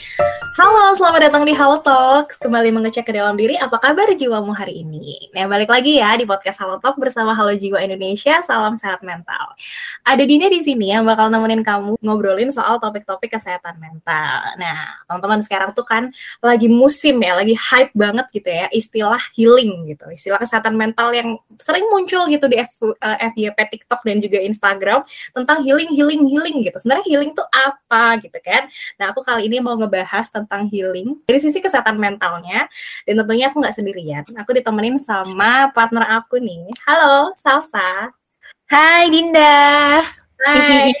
Yeah. Halo, selamat datang di Halo Talks. Kembali mengecek ke dalam diri, apa kabar jiwamu hari ini? Nah, balik lagi ya di podcast Halo Talk bersama Halo Jiwa Indonesia. Salam sehat mental. Ada Dina di sini yang bakal nemenin kamu ngobrolin soal topik-topik kesehatan mental. Nah, teman-teman sekarang tuh kan lagi musim ya, lagi hype banget gitu ya, istilah healing gitu. Istilah kesehatan mental yang sering muncul gitu di F, eh, FYP TikTok dan juga Instagram tentang healing, healing, healing gitu. Sebenarnya healing tuh apa gitu kan? Nah, aku kali ini mau ngebahas tentang tentang healing. Dari sisi kesehatan mentalnya dan tentunya aku nggak sendirian. Aku ditemenin sama partner aku nih. Halo Salsa. Hai Dinda. Hai.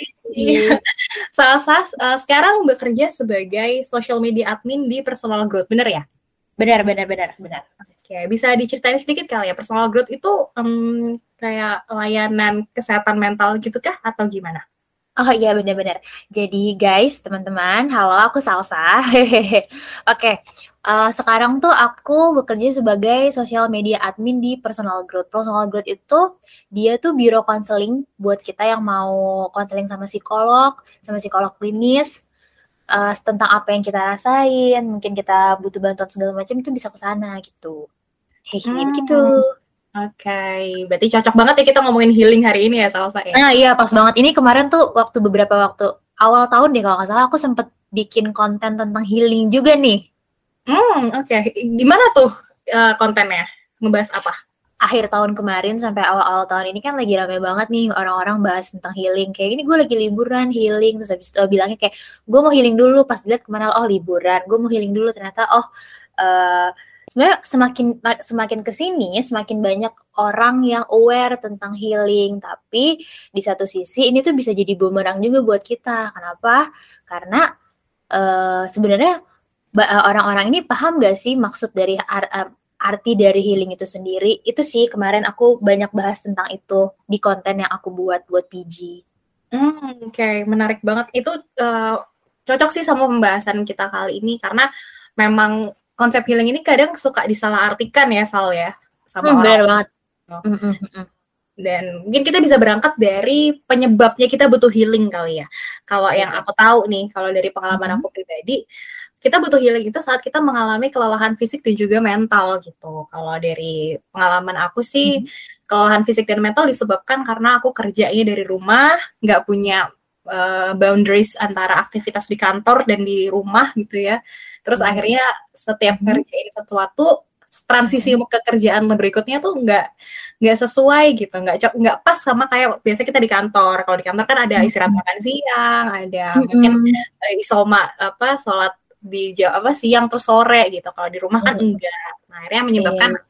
Salsa uh, sekarang bekerja sebagai social media admin di personal growth. Bener ya? Benar benar benar benar. Oke, bisa diceritain sedikit kali ya personal growth itu um, kayak layanan kesehatan mental gitu kah? Atau gimana? Oh iya benar-benar. Jadi guys, teman-teman, halo aku Salsa. Oke, okay. uh, eh, sekarang tuh aku bekerja sebagai social media admin di Personal Growth. Personal Growth itu dia tuh biro konseling buat kita yang mau konseling sama psikolog, sama psikolog klinis uh, tentang apa yang kita rasain, mungkin kita butuh bantuan segala macam itu bisa ke sana gitu. Hehe, hmm. gitu. Oke, okay. berarti cocok banget ya kita ngomongin healing hari ini ya Salsa ya. Nah iya pas banget. Ini kemarin tuh waktu beberapa waktu awal tahun deh kalau nggak salah aku sempet bikin konten tentang healing juga nih. Hmm oke. Okay. Gimana tuh uh, kontennya? Ngebahas apa? Akhir tahun kemarin sampai awal-awal tahun ini kan lagi rame banget nih orang-orang bahas tentang healing. Kayak ini gue lagi liburan healing terus habis itu bilangnya kayak gue mau healing dulu pas dilihat ke mana oh liburan gue mau healing dulu ternyata oh uh, sebenarnya semakin semakin ke sini semakin banyak orang yang aware tentang healing tapi di satu sisi ini tuh bisa jadi bumerang juga buat kita kenapa karena uh, sebenarnya eh, orang-orang ini paham gak sih maksud dari ar arti dari healing itu sendiri itu sih kemarin aku banyak bahas tentang itu di konten yang aku buat buat PG. Hmm, Oke, okay. menarik banget. Itu uh, cocok sih sama pembahasan kita kali ini karena memang konsep healing ini kadang suka disalahartikan ya Sal ya sama hmm, orang. Benar banget. Mm, mm, mm, Dan mungkin kita bisa berangkat dari penyebabnya kita butuh healing kali ya. Kalau yang aku tahu nih, kalau dari pengalaman aku pribadi, kita butuh healing itu saat kita mengalami kelelahan fisik dan juga mental gitu. Kalau dari pengalaman aku sih, kelelahan fisik dan mental disebabkan karena aku kerjanya dari rumah, nggak punya uh, boundaries antara aktivitas di kantor dan di rumah gitu ya. Terus hmm. akhirnya setiap hmm. ngerjain sesuatu transisi hmm. ke kerjaan berikutnya tuh nggak nggak sesuai gitu nggak nggak pas sama kayak biasa kita di kantor kalau di kantor kan ada istirahat makan siang ada hmm. mungkin isoma apa sholat di apa siang terus sore gitu kalau di rumah kan enggak nah, akhirnya menyebabkan yeah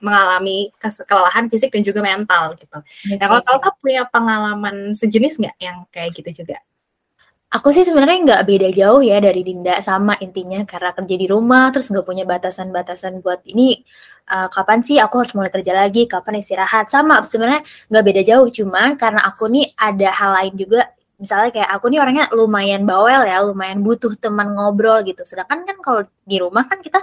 mengalami kelelahan fisik dan juga mental gitu. Okay. Nah kalau Salsa punya pengalaman sejenis nggak yang kayak gitu juga? Aku sih sebenarnya nggak beda jauh ya dari Dinda sama intinya karena kerja di rumah terus nggak punya batasan-batasan buat ini uh, kapan sih aku harus mulai kerja lagi, kapan istirahat sama sebenarnya nggak beda jauh cuma karena aku nih ada hal lain juga misalnya kayak aku nih orangnya lumayan bawel ya, lumayan butuh teman ngobrol gitu. Sedangkan kan kalau di rumah kan kita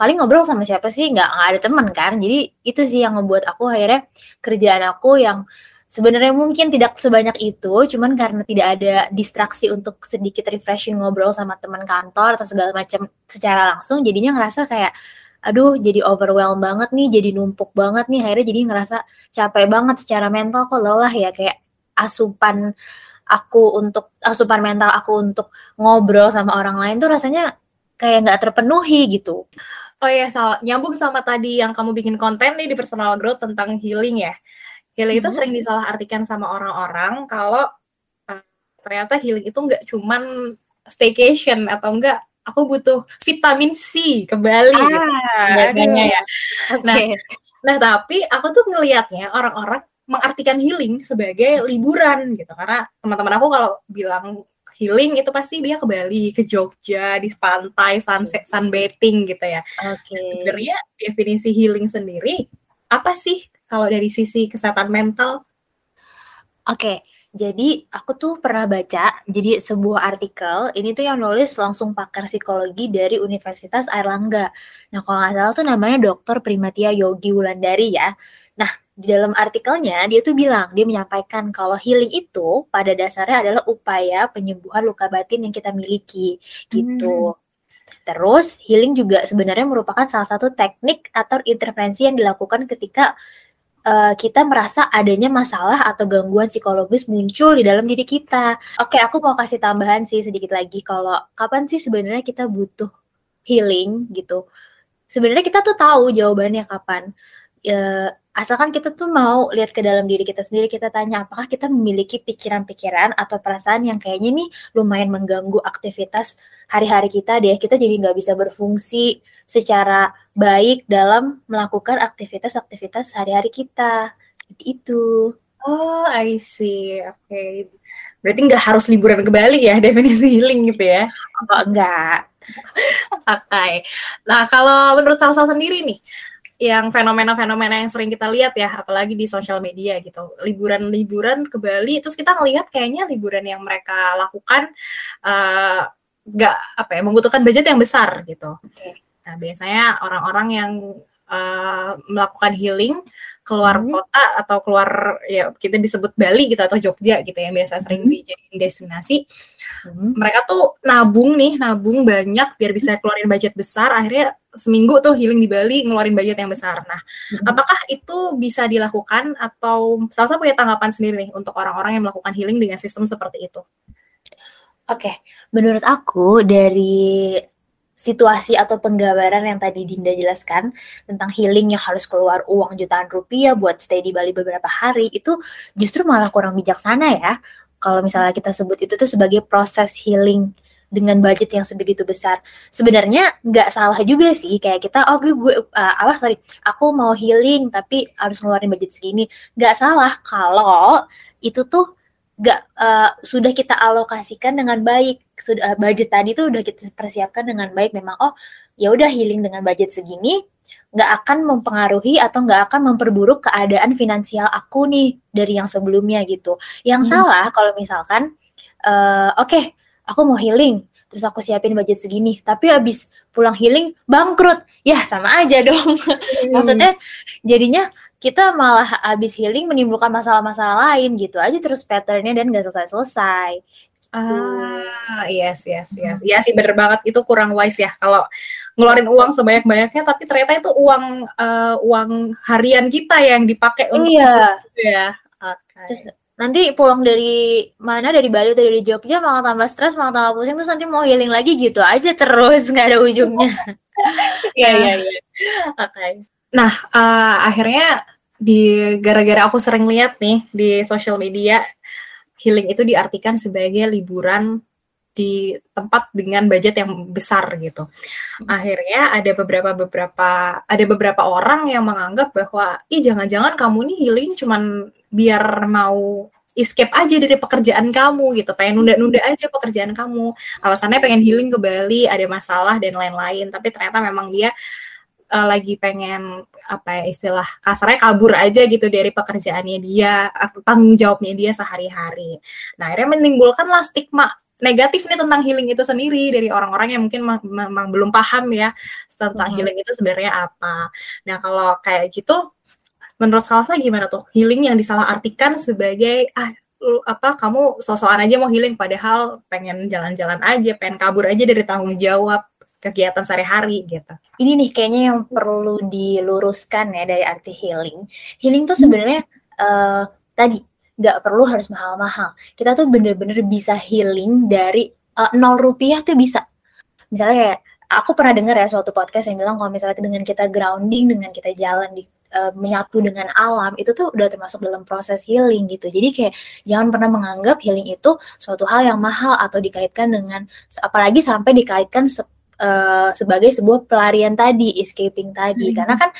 paling ngobrol sama siapa sih? Nggak nggak ada teman kan? Jadi itu sih yang ngebuat aku akhirnya kerjaan aku yang sebenarnya mungkin tidak sebanyak itu cuman karena tidak ada distraksi untuk sedikit refreshing ngobrol sama teman kantor atau segala macam secara langsung jadinya ngerasa kayak aduh jadi overwhelm banget nih jadi numpuk banget nih. Akhirnya jadi ngerasa capek banget secara mental kok lelah ya? Kayak asupan aku untuk asupan mental aku untuk ngobrol sama orang lain tuh rasanya kayak nggak terpenuhi gitu. Oh iya, salah. Nyambung sama tadi yang kamu bikin konten nih di personal growth tentang healing ya. Healing mm -hmm. itu mm-hmm. sering disalahartikan sama orang-orang kalau uh, ternyata healing itu nggak cuman staycation atau enggak aku butuh vitamin C ke Bali ah, gitu, biasanya ya. Okay. Nah, nah tapi aku tuh ngelihatnya orang-orang mengartikan healing sebagai liburan gitu karena teman-teman aku kalau bilang healing itu pasti dia ke Bali, ke Jogja, di pantai, sunset, sunbathing gitu ya. Oke. Okay. Sebenarnya definisi healing sendiri apa sih kalau dari sisi kesehatan mental? Oke, okay. Jadi aku tuh pernah baca, jadi sebuah artikel, ini tuh yang nulis langsung pakar psikologi dari Universitas Airlangga. Nah kalau nggak salah tuh namanya Dr. Primatia Yogi Wulandari ya. Di dalam artikelnya dia tuh bilang dia menyampaikan kalau healing itu pada dasarnya adalah upaya penyembuhan luka batin yang kita miliki gitu. Hmm. Terus healing juga sebenarnya merupakan salah satu teknik atau intervensi yang dilakukan ketika uh, kita merasa adanya masalah atau gangguan psikologis muncul di dalam diri kita. Oke, aku mau kasih tambahan sih sedikit lagi kalau kapan sih sebenarnya kita butuh healing gitu. Sebenarnya kita tuh tahu jawabannya kapan. Ya, asalkan kita tuh mau lihat ke dalam diri kita sendiri, kita tanya apakah kita memiliki pikiran-pikiran atau perasaan yang kayaknya nih lumayan mengganggu aktivitas hari-hari kita deh. Kita jadi nggak bisa berfungsi secara baik dalam melakukan aktivitas-aktivitas hari-hari kita. Itu. Oh, I see. Oke. Okay. Berarti nggak harus liburan ke Bali ya definisi healing gitu ya? Oh, enggak. Oke. Okay. Nah, kalau menurut Salsa sendiri nih, yang fenomena-fenomena yang sering kita lihat ya, apalagi di sosial media gitu. Liburan-liburan ke Bali, terus kita ngelihat kayaknya liburan yang mereka lakukan uh, nggak apa ya membutuhkan budget yang besar gitu. Okay. Nah biasanya orang-orang yang uh, melakukan healing keluar hmm. kota atau keluar ya kita disebut Bali gitu atau Jogja gitu yang biasa sering hmm. dijadiin destinasi hmm. mereka tuh nabung nih nabung banyak biar bisa keluarin budget besar akhirnya seminggu tuh healing di Bali ngeluarin budget yang besar nah hmm. apakah itu bisa dilakukan atau salah satu punya tanggapan sendiri nih untuk orang-orang yang melakukan healing dengan sistem seperti itu Oke, okay. menurut aku dari situasi atau penggambaran yang tadi Dinda jelaskan tentang healing yang harus keluar uang jutaan rupiah buat stay di Bali beberapa hari itu justru malah kurang bijaksana ya. Kalau misalnya kita sebut itu tuh sebagai proses healing dengan budget yang sebegitu besar. Sebenarnya nggak salah juga sih kayak kita oh gue, gue uh, apa sorry aku mau healing tapi harus ngeluarin budget segini. Nggak salah kalau itu tuh gak uh, sudah kita alokasikan dengan baik. Sudah uh, budget tadi tuh udah kita persiapkan dengan baik. Memang oh ya udah healing dengan budget segini nggak akan mempengaruhi atau nggak akan memperburuk keadaan finansial aku nih dari yang sebelumnya gitu. Yang hmm. salah kalau misalkan uh, oke okay, aku mau healing terus aku siapin budget segini tapi habis pulang healing bangkrut. Ya sama aja dong. Hmm. maksudnya jadinya kita malah habis healing menimbulkan masalah-masalah lain gitu aja terus patternnya dan gak selesai-selesai. Ah, yes, yes, yes. Iya sih bener banget itu kurang wise ya kalau ngeluarin uang sebanyak-banyaknya tapi ternyata itu uang uh, uang harian kita yang dipakai untuk iya. itu ya. Okay. Terus nanti pulang dari mana dari Bali atau dari Jogja malah tambah stres, malah tambah pusing terus nanti mau healing lagi gitu aja terus nggak ada ujungnya. Iya, iya, iya. Oke. Nah, uh, akhirnya di gara-gara aku sering lihat nih di sosial media healing itu diartikan sebagai liburan di tempat dengan budget yang besar gitu. Akhirnya ada beberapa beberapa ada beberapa orang yang menganggap bahwa ih jangan-jangan kamu nih healing cuman biar mau escape aja dari pekerjaan kamu gitu, pengen nunda-nunda aja pekerjaan kamu. Alasannya pengen healing ke Bali, ada masalah dan lain-lain, tapi ternyata memang dia uh, lagi pengen apa ya istilah kasarnya kabur aja gitu dari pekerjaannya dia tanggung jawabnya dia sehari-hari. Nah akhirnya menimbulkanlah stigma negatif nih tentang healing itu sendiri dari orang-orang yang mungkin memang belum paham ya tentang hmm. healing itu sebenarnya apa. Nah kalau kayak gitu, menurut Salsa gimana tuh healing yang disalahartikan sebagai ah apa kamu sosokan aja mau healing padahal pengen jalan-jalan aja, pengen kabur aja dari tanggung jawab kegiatan sehari-hari gitu. Ini nih kayaknya yang perlu diluruskan ya dari arti healing. Healing tuh sebenarnya hmm. uh, tadi nggak perlu harus mahal-mahal. Kita tuh bener-bener bisa healing dari uh, nol rupiah tuh bisa. Misalnya kayak aku pernah dengar ya suatu podcast yang bilang kalau misalnya dengan kita grounding, dengan kita jalan di uh, menyatu dengan alam itu tuh udah termasuk dalam proses healing gitu. Jadi kayak jangan pernah menganggap healing itu suatu hal yang mahal atau dikaitkan dengan apalagi sampai dikaitkan uh, sebagai sebuah pelarian tadi, escaping tadi. Hmm. Karena kan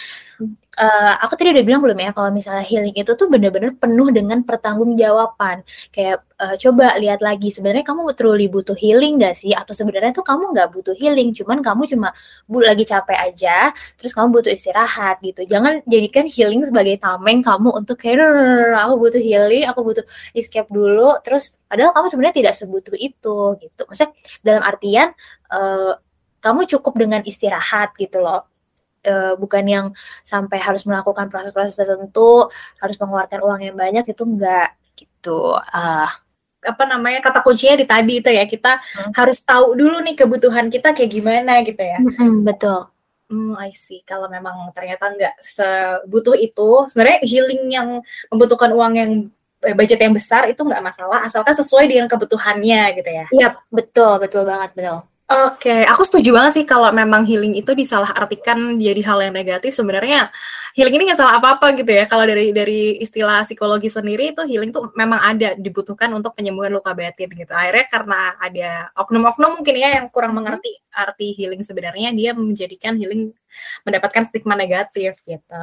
uh, aku tadi udah bilang belum ya kalau misalnya healing itu tuh benar-benar penuh dengan pertanggungjawaban. Kayak uh, coba lihat lagi sebenarnya kamu truly butuh healing gak sih atau sebenarnya tuh kamu nggak butuh healing, cuman kamu cuma bu lagi capek aja, terus kamu butuh istirahat gitu. Jangan jadikan healing sebagai tameng kamu untuk kayak aku butuh healing, aku butuh escape dulu, terus padahal kamu sebenarnya tidak sebutuh itu gitu. Maksudnya dalam artian uh, kamu cukup dengan istirahat gitu loh uh, bukan yang sampai harus melakukan proses-proses tertentu, harus mengeluarkan uang yang banyak itu enggak gitu. Uh, apa namanya kata kuncinya di tadi itu ya kita hmm. harus tahu dulu nih kebutuhan kita kayak gimana gitu ya. Hmm, betul. Hmm, I see. Kalau memang ternyata nggak sebutuh itu, sebenarnya healing yang membutuhkan uang yang eh, budget yang besar itu nggak masalah, asalkan sesuai dengan kebutuhannya gitu ya. Iya, betul, betul banget, betul. Oke, okay. aku setuju banget sih kalau memang healing itu disalahartikan jadi hal yang negatif. Sebenarnya healing ini nggak salah apa-apa gitu ya. Kalau dari dari istilah psikologi sendiri itu healing tuh memang ada dibutuhkan untuk penyembuhan luka batin gitu. Akhirnya karena ada oknum-oknum mungkin ya yang kurang mm-hmm. mengerti arti healing sebenarnya, dia menjadikan healing mendapatkan stigma negatif gitu.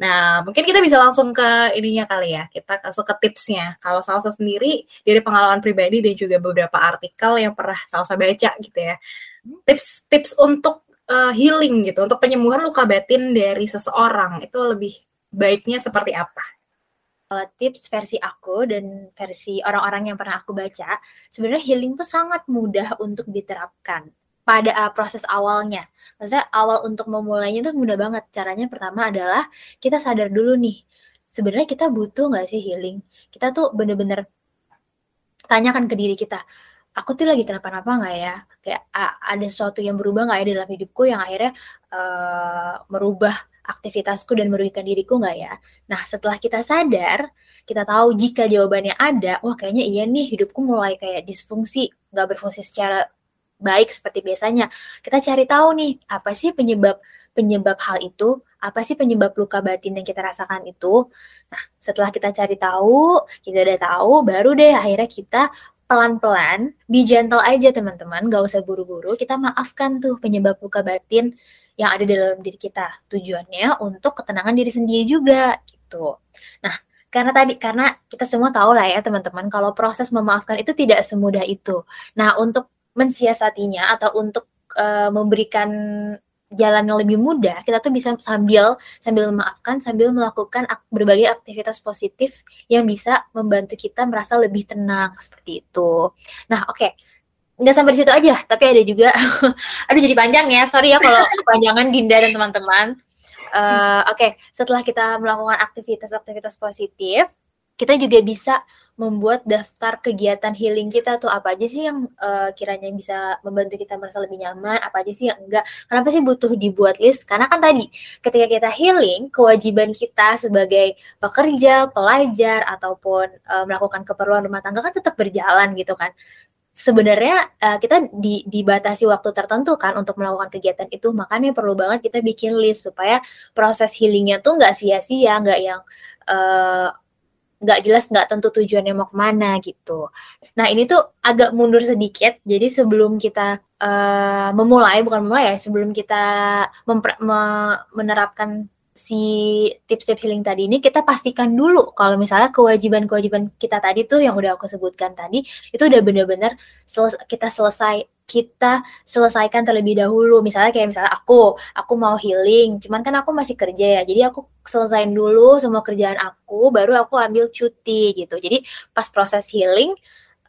Nah, mungkin kita bisa langsung ke ininya kali ya. Kita langsung ke tipsnya. Kalau Salsa sendiri dari pengalaman pribadi dan juga beberapa artikel yang pernah Salsa baca gitu ya. Tips-tips untuk uh, healing gitu, untuk penyembuhan luka batin dari seseorang itu lebih baiknya seperti apa? Kalau tips versi aku dan versi orang-orang yang pernah aku baca, sebenarnya healing tuh sangat mudah untuk diterapkan pada uh, proses awalnya. Maksudnya awal untuk memulainya itu mudah banget. Caranya pertama adalah kita sadar dulu nih, sebenarnya kita butuh nggak sih healing? Kita tuh bener-bener tanyakan ke diri kita, aku tuh lagi kenapa-napa nggak ya? Kayak ada sesuatu yang berubah nggak ya dalam hidupku yang akhirnya uh, merubah aktivitasku dan merugikan diriku nggak ya? Nah setelah kita sadar, kita tahu jika jawabannya ada, wah kayaknya iya nih hidupku mulai kayak disfungsi, nggak berfungsi secara baik seperti biasanya. Kita cari tahu nih, apa sih penyebab penyebab hal itu? Apa sih penyebab luka batin yang kita rasakan itu? Nah, setelah kita cari tahu, kita udah tahu, baru deh akhirnya kita pelan-pelan, be gentle aja teman-teman, gak usah buru-buru, kita maafkan tuh penyebab luka batin yang ada di dalam diri kita. Tujuannya untuk ketenangan diri sendiri juga gitu. Nah, karena tadi karena kita semua tahu lah ya teman-teman kalau proses memaafkan itu tidak semudah itu. Nah, untuk mensiasatinya atau untuk uh, memberikan jalan yang lebih mudah, kita tuh bisa sambil sambil memaafkan, sambil melakukan ak berbagai aktivitas positif yang bisa membantu kita merasa lebih tenang seperti itu. Nah, oke. Okay. Nggak sampai di situ aja, tapi ada juga aduh jadi panjang ya. Sorry ya kalau kepanjangan Dinda dan teman-teman. Uh, oke, okay. setelah kita melakukan aktivitas-aktivitas positif, kita juga bisa membuat daftar kegiatan healing kita tuh apa aja sih yang uh, kiranya bisa membantu kita merasa lebih nyaman, apa aja sih yang enggak. Kenapa sih butuh dibuat list? Karena kan tadi ketika kita healing, kewajiban kita sebagai pekerja, pelajar ataupun uh, melakukan keperluan rumah tangga kan tetap berjalan gitu kan. Sebenarnya uh, kita di, dibatasi waktu tertentu kan untuk melakukan kegiatan itu, makanya perlu banget kita bikin list supaya proses healingnya tuh nggak sia-sia, nggak yang nggak jelas nggak tentu tujuannya mau ke mana gitu. Nah ini tuh agak mundur sedikit. Jadi sebelum kita uh, memulai bukan memulai ya, sebelum kita me menerapkan si tips-tips healing tadi ini kita pastikan dulu kalau misalnya kewajiban-kewajiban kita tadi tuh yang udah aku sebutkan tadi itu udah bener-bener seles kita selesai kita selesaikan terlebih dahulu. Misalnya kayak misalnya aku, aku mau healing, cuman kan aku masih kerja ya. Jadi aku selesaiin dulu semua kerjaan aku, baru aku ambil cuti gitu. Jadi pas proses healing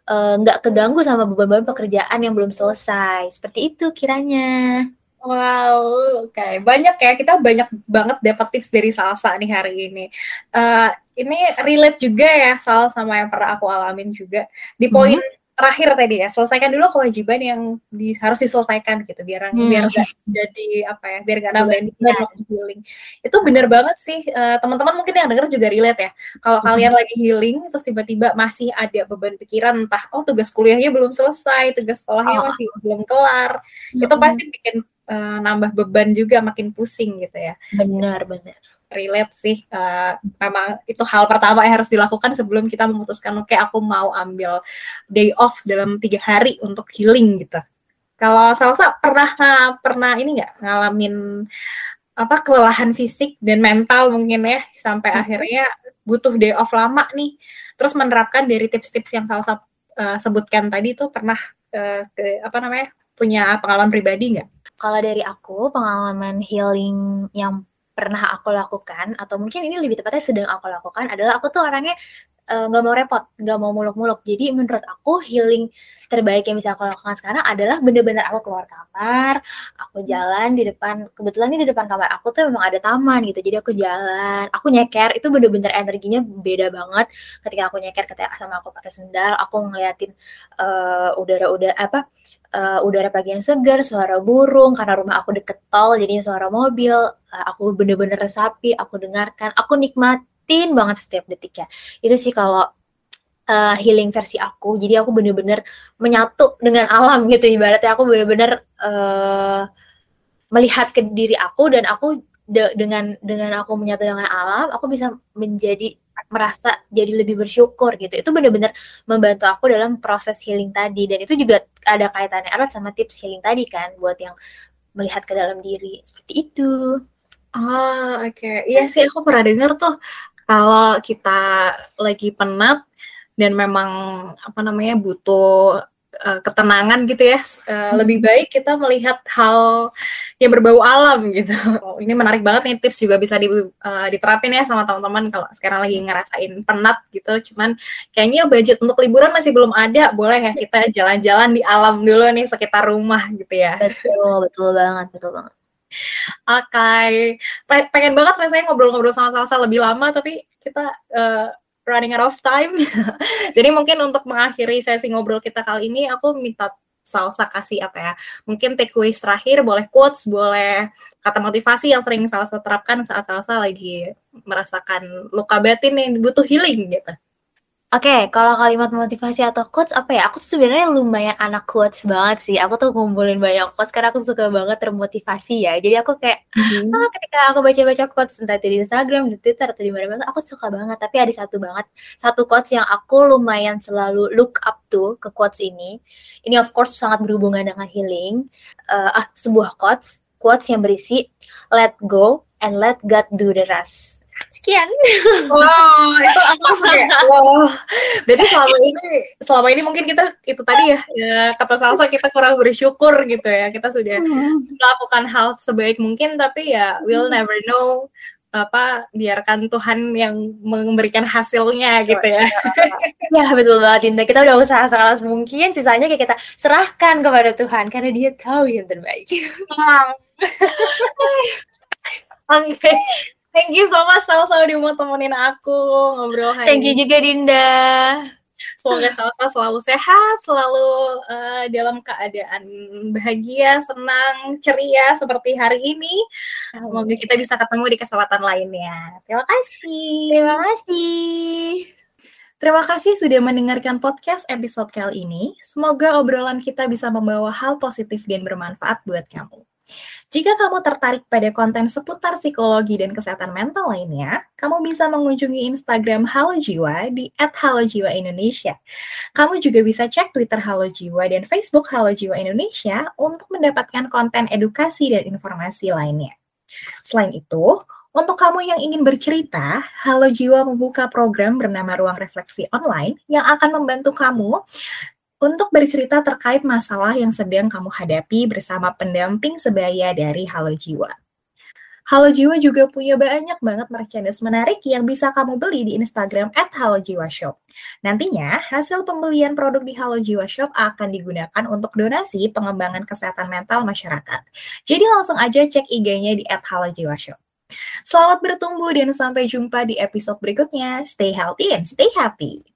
eh, nggak uh, keganggu sama beban-beban pekerjaan yang belum selesai. Seperti itu kiranya. Wow, oke okay. banyak ya kita banyak banget dapat tips dari Salsa nih hari ini. Uh, ini relate juga ya Sal sama yang pernah aku alamin juga di poin hmm terakhir tadi ya selesaikan dulu kewajiban yang di, harus diselesaikan gitu biar hmm. biar gak jadi apa ya biar gak nambahin beban waktu healing itu bener banget sih uh, teman-teman mungkin yang denger juga relate ya kalau hmm. kalian lagi healing terus tiba-tiba masih ada beban pikiran entah oh tugas kuliahnya belum selesai tugas sekolahnya oh. masih belum kelar hmm. itu pasti bikin uh, nambah beban juga makin pusing gitu ya benar benar relate sih. Uh, memang itu hal pertama yang harus dilakukan sebelum kita memutuskan, oke okay, aku mau ambil day off dalam tiga hari untuk healing gitu. Kalau Salsa pernah pernah ini nggak ngalamin apa kelelahan fisik dan mental mungkin ya sampai hmm. akhirnya butuh day off lama nih. Terus menerapkan dari tips-tips yang Salsa uh, sebutkan tadi tuh pernah uh, ke apa namanya punya pengalaman pribadi nggak? Kalau dari aku pengalaman healing yang pernah aku lakukan atau mungkin ini lebih tepatnya sedang aku lakukan adalah aku tuh orangnya nggak uh, mau repot, nggak mau muluk-muluk. Jadi menurut aku healing terbaik yang bisa aku lakukan sekarang adalah bener-bener aku keluar kamar, aku jalan di depan, kebetulan ini di depan kamar aku tuh memang ada taman gitu, jadi aku jalan, aku nyeker, itu bener-bener energinya beda banget ketika aku nyeker, ketika sama aku pakai sendal, aku ngeliatin uh, udara-udara apa, uh, udara pagi yang segar, suara burung, karena rumah aku deket tol, jadinya suara mobil, uh, aku bener-bener resapi, aku dengarkan, aku nikmatin banget setiap detiknya. Itu sih kalau uh, healing versi aku. Jadi aku bener-bener menyatu dengan alam gitu ibaratnya aku bener-bener uh, melihat ke diri aku dan aku de dengan dengan aku menyatu dengan alam, aku bisa menjadi merasa jadi lebih bersyukur gitu. Itu bener-bener membantu aku dalam proses healing tadi dan itu juga ada kaitannya erat sama tips healing tadi kan buat yang melihat ke dalam diri seperti itu. Oh, oke. Okay. Iya sih aku pernah dengar tuh kalau kita lagi penat dan memang apa namanya butuh uh, ketenangan gitu ya uh, lebih baik kita melihat hal yang berbau alam gitu. Oh, ini menarik banget nih tips juga bisa di, uh, diterapin ya sama teman-teman kalau sekarang lagi ngerasain penat gitu. Cuman kayaknya budget untuk liburan masih belum ada. Boleh ya kita jalan-jalan di alam dulu nih sekitar rumah gitu ya. Betul betul banget betul banget Oke, okay. pengen banget rasanya ngobrol-ngobrol sama Salsa lebih lama, tapi kita uh, running out of time. Jadi mungkin untuk mengakhiri sesi ngobrol kita kali ini, aku minta Salsa kasih apa ya? Mungkin takeaways terakhir, boleh quotes, boleh kata motivasi yang sering Salsa terapkan saat Salsa lagi merasakan luka batin yang butuh healing gitu. Oke, okay, kalau kalimat motivasi atau quotes apa ya? Aku tuh sebenarnya lumayan anak quotes banget sih. Aku tuh ngumpulin banyak quotes karena aku suka banget termotivasi ya. Jadi aku kayak mm-hmm. ah, ketika aku baca-baca quotes entah itu di Instagram, di Twitter atau di mana-mana, aku suka banget. Tapi ada satu banget, satu quotes yang aku lumayan selalu look up to ke quotes ini. Ini of course sangat berhubungan dengan healing. Uh, ah, sebuah quotes, quotes yang berisi let go and let God do the rest sekian. Wow, itu aku kayak wow. Jadi selama ini selama ini mungkin kita itu tadi ya, ya kata Salsa kita kurang bersyukur gitu ya. Kita sudah hmm. melakukan hal sebaik mungkin tapi ya we'll hmm. never know apa biarkan Tuhan yang memberikan hasilnya gitu ya. ya betul banget Dinda. Kita udah usaha sekelas mungkin, sisanya kayak kita serahkan kepada Tuhan karena Dia tahu yang terbaik. Oke. Okay. Thank you so much Salsa udah mau temenin aku ngobrol hari Thank you juga Dinda. Semoga Salsa selalu sehat, selalu uh, dalam keadaan bahagia, senang, ceria seperti hari ini. Semoga kita bisa ketemu di kesempatan lainnya. Terima kasih. Terima kasih. Terima kasih sudah mendengarkan podcast episode kali ini. Semoga obrolan kita bisa membawa hal positif dan bermanfaat buat kamu. Jika kamu tertarik pada konten seputar psikologi dan kesehatan mental lainnya, kamu bisa mengunjungi Instagram Halo Jiwa di @halojiwaindonesia. Kamu juga bisa cek Twitter Halo Jiwa dan Facebook Halo Jiwa Indonesia untuk mendapatkan konten edukasi dan informasi lainnya. Selain itu, untuk kamu yang ingin bercerita, Halo Jiwa membuka program bernama Ruang Refleksi Online yang akan membantu kamu untuk bercerita terkait masalah yang sedang kamu hadapi bersama pendamping sebaya dari Halo Jiwa. Halo Jiwa juga punya banyak banget merchandise menarik yang bisa kamu beli di Instagram at Halo Jiwa Shop. Nantinya, hasil pembelian produk di Halo Jiwa Shop akan digunakan untuk donasi pengembangan kesehatan mental masyarakat. Jadi langsung aja cek IG-nya di at Halo Jiwa Shop. Selamat bertumbuh dan sampai jumpa di episode berikutnya. Stay healthy and stay happy.